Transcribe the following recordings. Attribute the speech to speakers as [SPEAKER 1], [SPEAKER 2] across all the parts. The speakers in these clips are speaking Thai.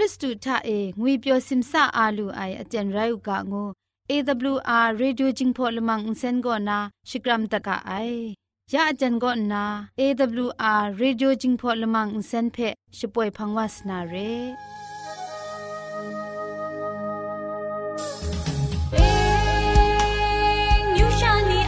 [SPEAKER 1] ริสตูทาเองวยเปียวซิมซาอาลูไออาจารย์ไรอุกะงู AWR Radio Jingpho Lamang Insen go na Shikram taka ai ya ajan go na AWR Radio Jingpho Lamang Insen phe shipoi phangwas na re
[SPEAKER 2] New shani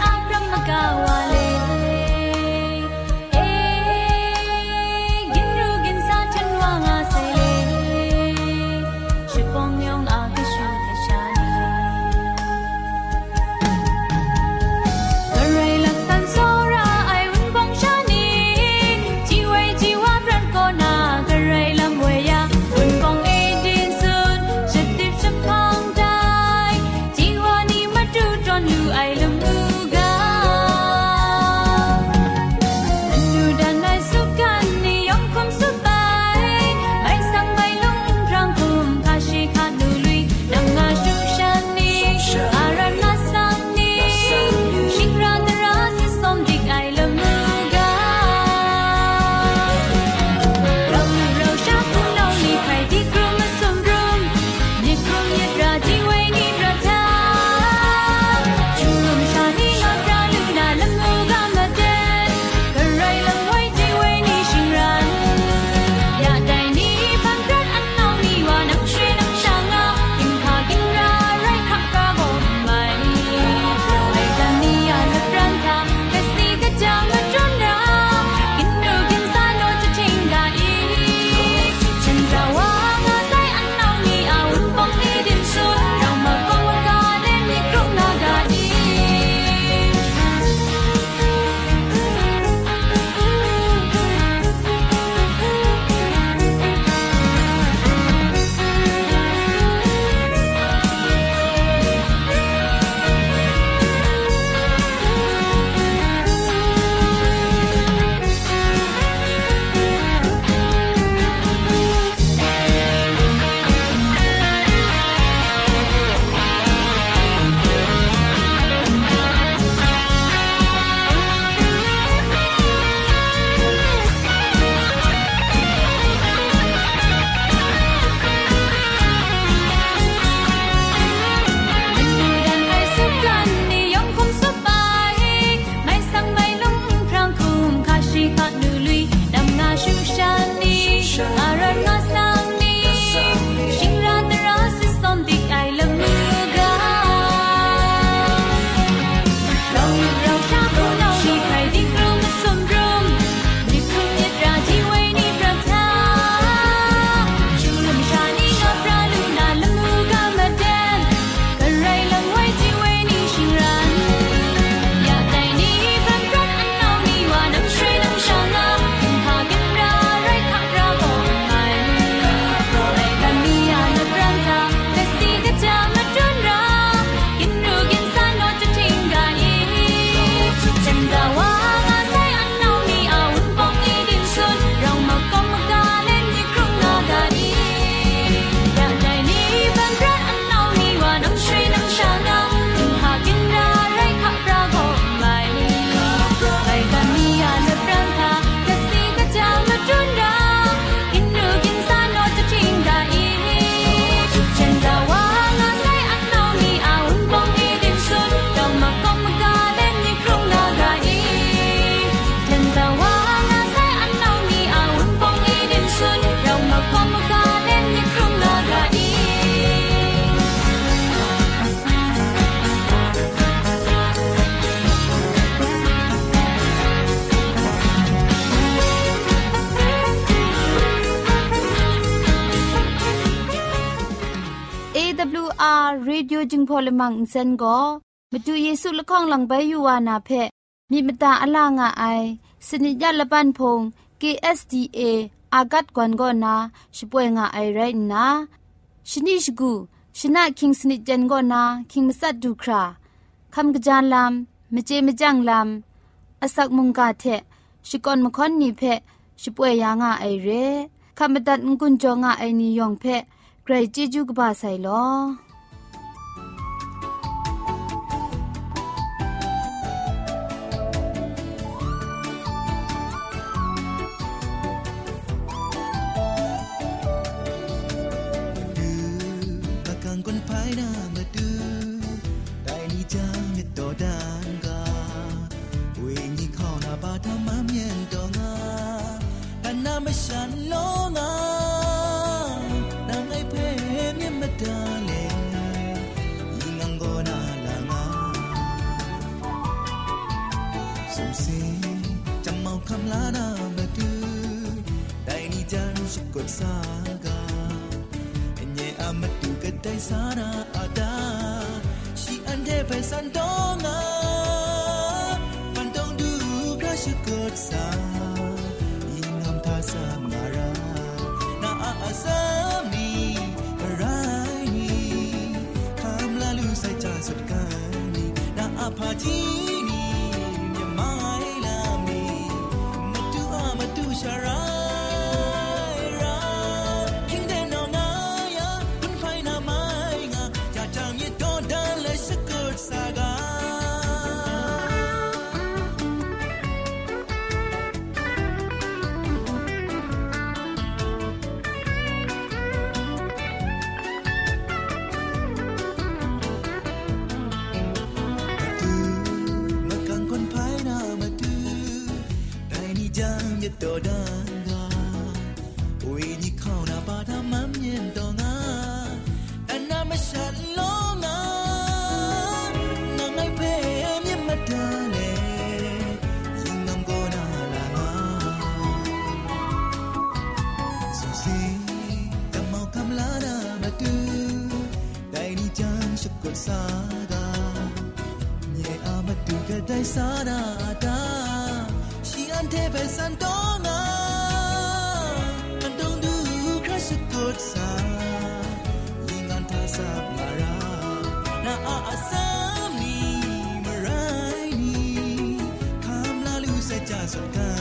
[SPEAKER 1] จึงพอลมังเซนก็มาดูเยซูละข้องหลังใบยูวานาเพมีมตาอลางอ้ายสนิยาละปันพง KSDA อากัดกวนกอนาช่วยงาไอไรนะชนิชกูชนะคิงสนิจันกอนาคิงมัสัดดูคราคำกระจายลำมเจมจังลำอาศักมุงกาเทชิกอนมคอนนีเพะช่วยยางาไอเร่คำบัดงกุนจงาไอนิยองเพะไกรจิจูกบาไซลอ
[SPEAKER 3] สาราดาชีอันเทเปสั sada nye amadu ka dai sada ada she ante be sandonga andong du crush good sa lingan ta sa mara na a asam ni marai ni kam la lu sa ja so ka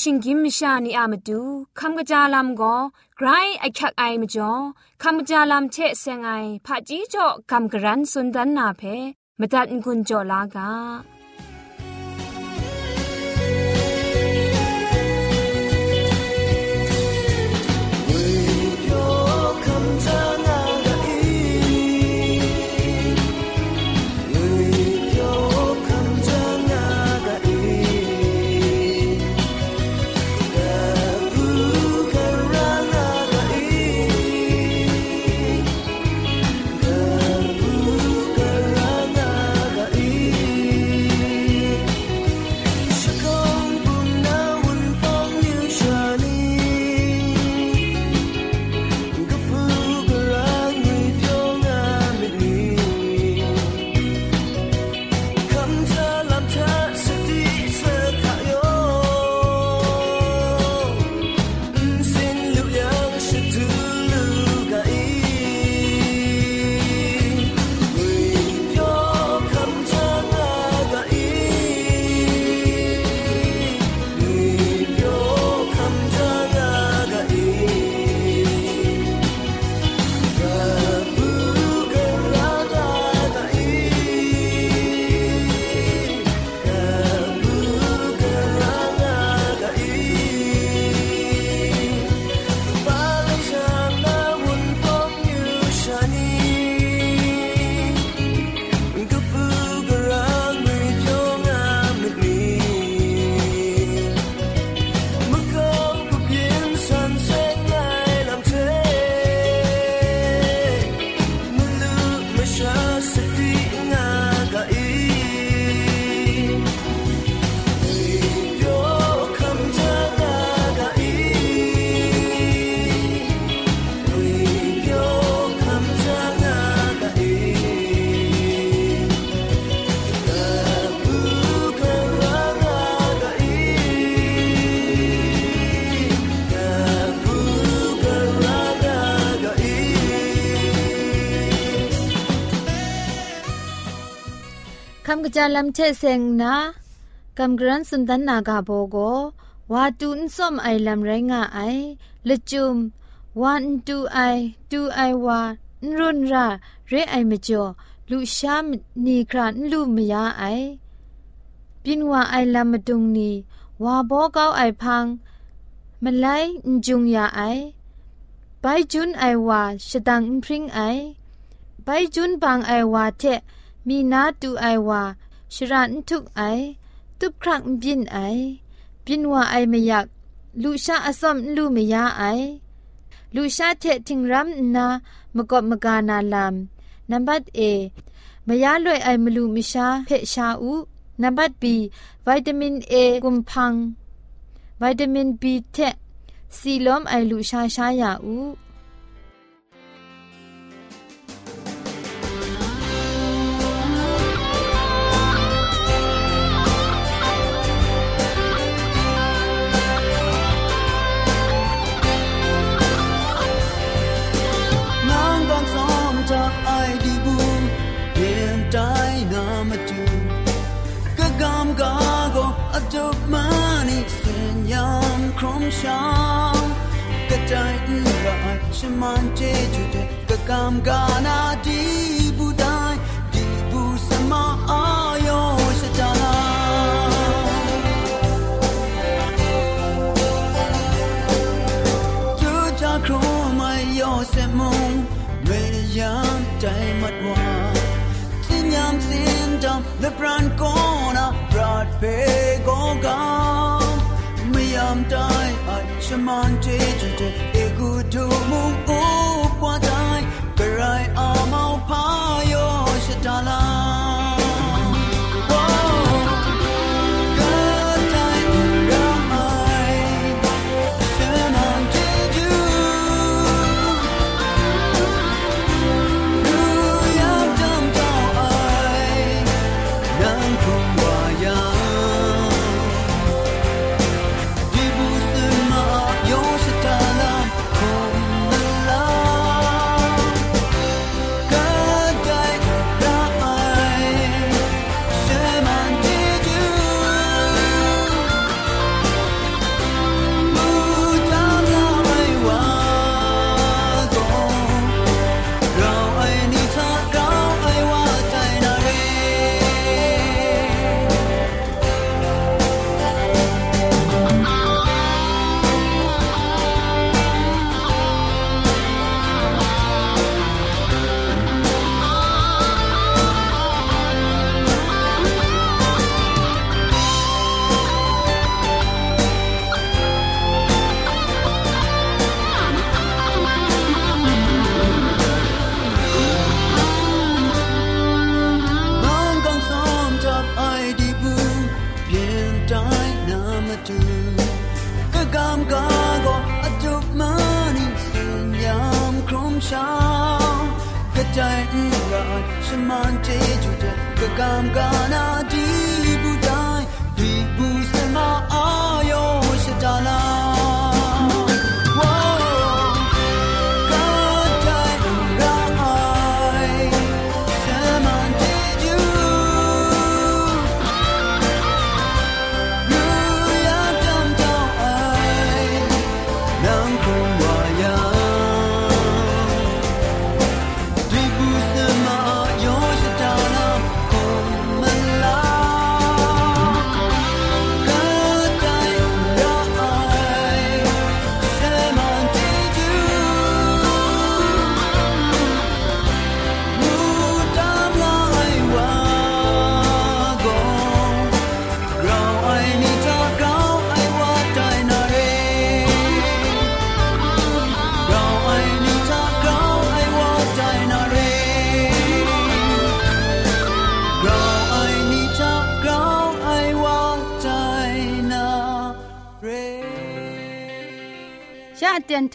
[SPEAKER 3] ชิ
[SPEAKER 4] งกิมมชานีอามาดูคำกระจาลำก็ไกรไอคักไอมาจ่อคำกระจาลำเชะเซงไอผาจีจ่อคำกระรันสุนดันนาเพมตัดกุญจ่อลากา Sẽ thích nghe.
[SPEAKER 5] จาลัมเชเซงนากัมกรันสุนดันนากาโบโกวาตูนซ่อมไอลัมไรงาไอละจุมวันตูไอตูไอวานรุนราเรไอมจ่อลูชามนีครานลูมยาไอปินวาไอลัมดุงนีวาโบเกาไอพังมไลจุงยาไอไปจุนไอวาชดังพริงไอไปจุนบางไอวาเท มีนาตูไอวาชรันทุกไอตุบครักบินไอบินว่าไอไม่อยากลูชาอสมลูไม่ยาไอลูชาเททิงรัมนามกอบมกานาลามนัมบัดเอมยาลวยไอมลูมิชาเพชาอูนัมบัดบีวิตามินเอกุมพังวิตามินบีเทซีลอมไอลูชาชายาอู
[SPEAKER 6] 가고 아저만이 생연 크롬샹 그때인 라치만 제주대 그 감가나 디부다이 디부사마 아요 샤자나 주자 크롬아 요세몽 왜양 다이맛와 진얌 진담 르브란 콘 ပေကောကမယံတိုင်းအချမန်တေချေတေကူတူမူအိုးပွားတိုင်းဂရိုင်းအမောင်ဖာ
[SPEAKER 5] ယောရှတာလာ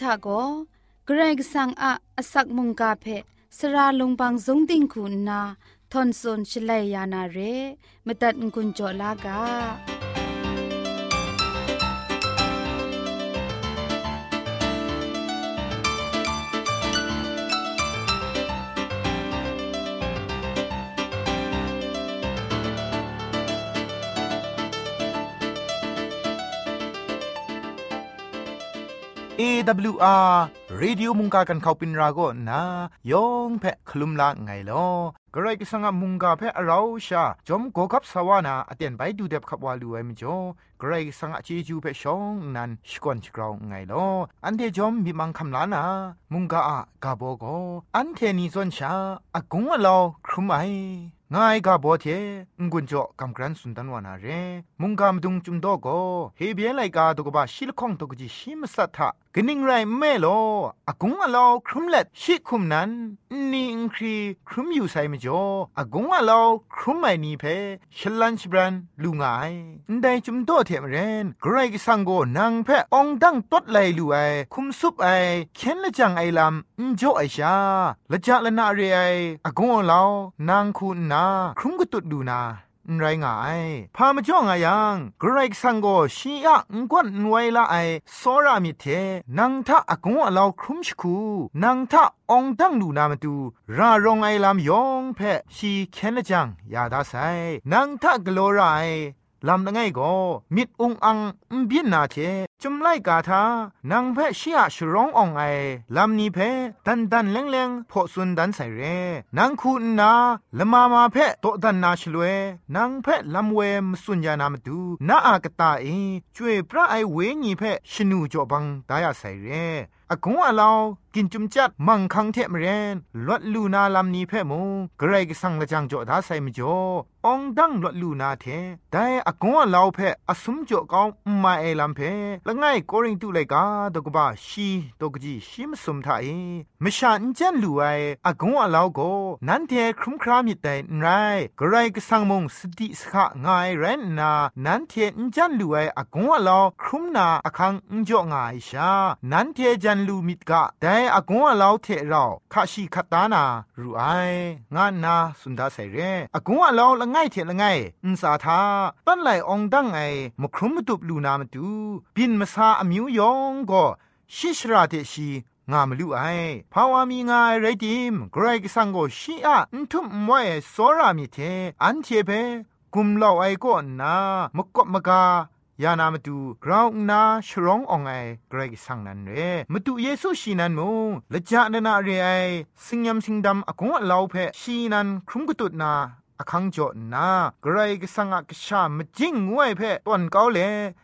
[SPEAKER 5] ทาโกเกรกสังอะอสักมุงกาเพสระลงบางสงติงคุณนาทอนซนชลัยยานาเรมตัดกุญจลากา
[SPEAKER 7] AWR Radio มุงกากันเขาปินราโกนะยองเพะคลุมละไงลอกระไรก็สังมุงกาเพะเราชาจอมโกกับสวานาอเตียนไปดูเด็บขับวาลูไอมจ่อกระไรสังเจจูเพะชองนันสกอนชกราวไงลออันเทจอมมีมังคำลานามุงกาอะกาโบโกอันเทนีซอนชาอากงอะลอครุมไอง่ายกาบอเทงกุนจอกำกรันสุนทันวานาเรมุงกามดุงจุมโดโกเฮเบียไลกาตกบะชิลคองตกจิชิมสัทธะ กนิงไรแม่โลอากงอะลอครุมเล็ดชิคุมนั้นนี่อิงครีครุมอยู่ไซมจ่ออากงอะลอครุมไม่นีเพชลันชบรันลุงไงได้จุมโตเทมเรนไกรกสังโกนางเพอองดังตดไลลูไอคุมซุปไอเข็นละจังไอลำอินจ่อไอชาละจักละนาเรไออากงอะลอนางคุณนาครุมกตุดดูนา ไรงายพามาจ่องอายังกรกสังโกชีอะงกวนนวยละไอสอรามิเทนังทะอากงอลาวครุมชคูนังทะองดังดูนามาตูรารองไอลำยองเพชีเคนจังยาดาไซนังทะกลอไร ลำละไงก็มิดองอังบินนาเทจุมไลกาทานางเพชิอาชร้องอองไอลำนี้เพดันดันแรงแรงพอสุนดันใส่เรนางคุณนาละมามาเพโตดันนาชลเวนางเพลำเวมสุญญานามดูนาอากตาเอช่วยพระไอเวงีเพชนูจอบังดายาใส่เรอากงอาลาว กินจุมจัดมังคังเทมเรนลวดลูนาลำนี้เพ่มูกระไรก็สังละจังจ่อดาใส่มจ่อองดังลวดลูนาเทแต่อากงอาลาวเพ่อสมจ่อก้องมาเอลำเพ่ละไงโกริงตุไลกาตกบ้าชีตกจีชิมสมทาเอมชาอินจันลูไออากงอาลาวโกนันเทครุมครามิแต่ไรกระไรก็สังมงสติสขะงายเรนนานันเทอินจันลูไออากงอาลาวครุมนาอคังอินจ่องายชานันเทจันลูมิดกะแต่อากงอาลาวเทเราคาชีคตานารูไองานนาสุนดาใส่เรอากงอาลาวละไงเทละไงอินสาทาตั้นไหลองดังไอมครุมตุบลูนามาดูบินมาซาอมิวยองก็ชิชราเตชีงามลุไอภาวามีงายไรดิมไกรกสังโกชีอะนทุมมวยโซรามิเทอันเทเปกุมเล่าไอก็นามกบมกา ยานามาดูกราวนาชร้ององไอเกรกสังนันเรมาดูเยซูชีนันมูละจานานาเรไอสิงยำสิงดำอากงอลาวเพชีนันครุมกุตุนาอคังจอนาไกรกสังกชามจิงงวยเพตอนเกาเล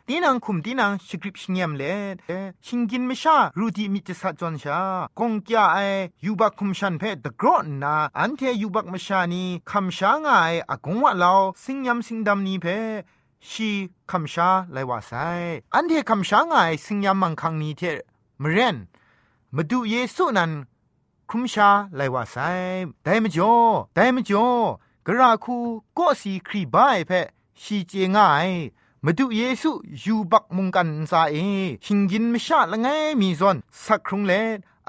[SPEAKER 7] ตีนังคุมตีนังสคริปชิงยมเลชิงกินมชารูดีมิจสัจอนชากงกยาไอยูบักคุมชันเพตะกรอนนาอันเทยูบักมชานีคำชางไออากงวะลาวสิงยำสิงดำนี้เพ ชีคำชาไลว่าไซอันเทคำชางไอสิงยำมังคังนี้เทมเรนมาดูเยซูนันคุมชาไลว่าไซได้มจ่อได้มจ่อกระคูก็สีครีบายเพชีเจง่ายมาดูเยซูอยู่บักมุงกันซาเอหิงยินมชาละไงมีซอนสักครุงเล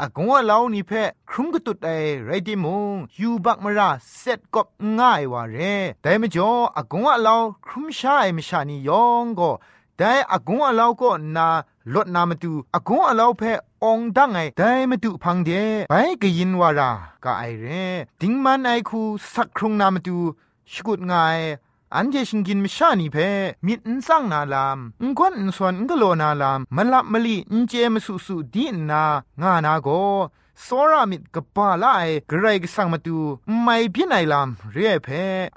[SPEAKER 7] อากงว่าเรานี่เพ่ครุมกตุดไอไรดิมงยูบักมราเซ็ตกบง่ายว่าเรแต่ไม่จออากงว่าเราครุมชาไอมชานียองก็แต่อากงว่าเราก็นาลดนามาดูอากงว่าเราเพ่องดังไงแต่มาดูพังเดไปกยินวารากะไอเรดิงมันไอคูสักครุงนามาดูชกุดง่าย อันเจชิงกินมชานีเพมิดนซังนาลามอุควนอุสวนอุกโลนาลามมลับมลีอุเจมสุสุดีนางานาโกสอรามิดกปาลายกระไรกสังมาตูไม่พินัยลามเรียเพ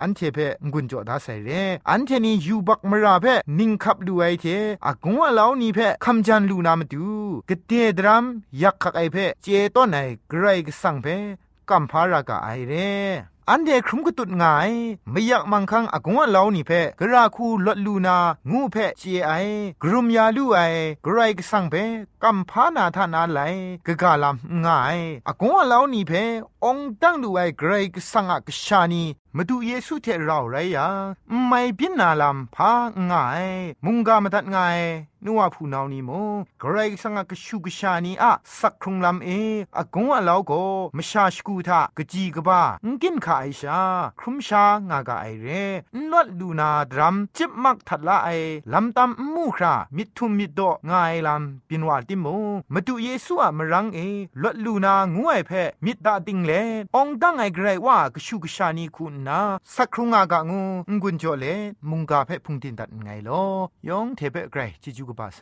[SPEAKER 7] อันเทเพงุนจอดาใส่เรอันเทนียูบักมราเพนิงคับดูไอเทอากงว่าเหล่านี้เพคำจันลูนามาตูกเตดรัมยักขักไอเพเจต้นไอกไรกสังเพกัมพารากาไอเร อันเดครุมกตุดงายไม่อยากมังคังอากงว่าเล่านี่เพกราคูลดลูนางูเพเจไอกรุมยาลูไอกรายกสังเพกัมพานาทานาไลกกาลามงายอากงว่าเล่านี่เพองตั้งดูไอกรกสังอักชานี มาดูเยซูเทเราไรยาไม่พินาลามพาง่าย มุงกามาตัดง่ายนัวผู้นานี่โมเกรสังกชูกชานีอะสักครุงลำเออากงว่าเราก็มชาชกูทากจีกบ้างกินขาไอชา ครุมชางากาไอเรนวดลูนาดรัมจิบมักทัดละไอลำตามมูครามิทุมมิดดง่ายลำปินวาติโมมาดูเยซูอะมรังเอลดลูนางวยเพมิดดาติงเลองดังไอเกรว่ากชูกชานีคุณนาสักครุงอากางูงุนจ่อเลมุงกาเพพุงตินตัดไงลอยองเทเปเกรจิจูกบาไซ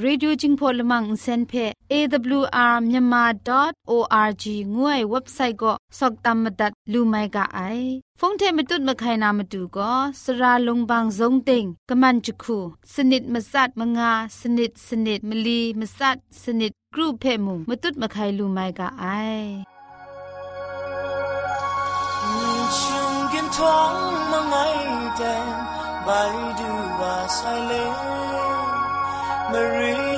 [SPEAKER 8] เรดิโจิงพอลมังเซนเพ
[SPEAKER 1] AWR myanmar.org งวยเว็บไซต์ก็สกตัมมดัดลูไม่กะไอฟงเทมตุดมะไคนามาดูก็สราลงบางสงติงกะมันจุคูสนิดมสัดมงาสนิดสนิดมลีมสัดสนิดกรูเพมุมตุดมะไคลูไม่กะไอ
[SPEAKER 9] ท้องมังไงแดนใบดูว่าใช่เล
[SPEAKER 1] memory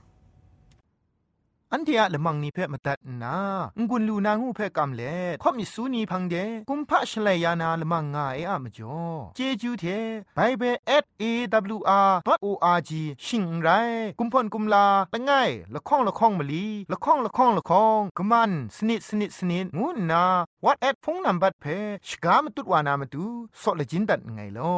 [SPEAKER 7] อันเทียละมังนิเพ่มาตัดนางุนลูนางูเพ่กำเล่ข่อมิสูนีพังเดกุมพะชเลยานาละมังงาเออะมจ่อเจจูเทไบเบิล @awr.org ชิงไรกุมพ่นกุมลาละง่ายละข้องละข้องมะลีละข้องละข้องละข้องกะมันสนิดสนิดสนิดงูนา what at พงนัมบัดเพชกามตุดวานามตุซอเลจินดัดไงลอ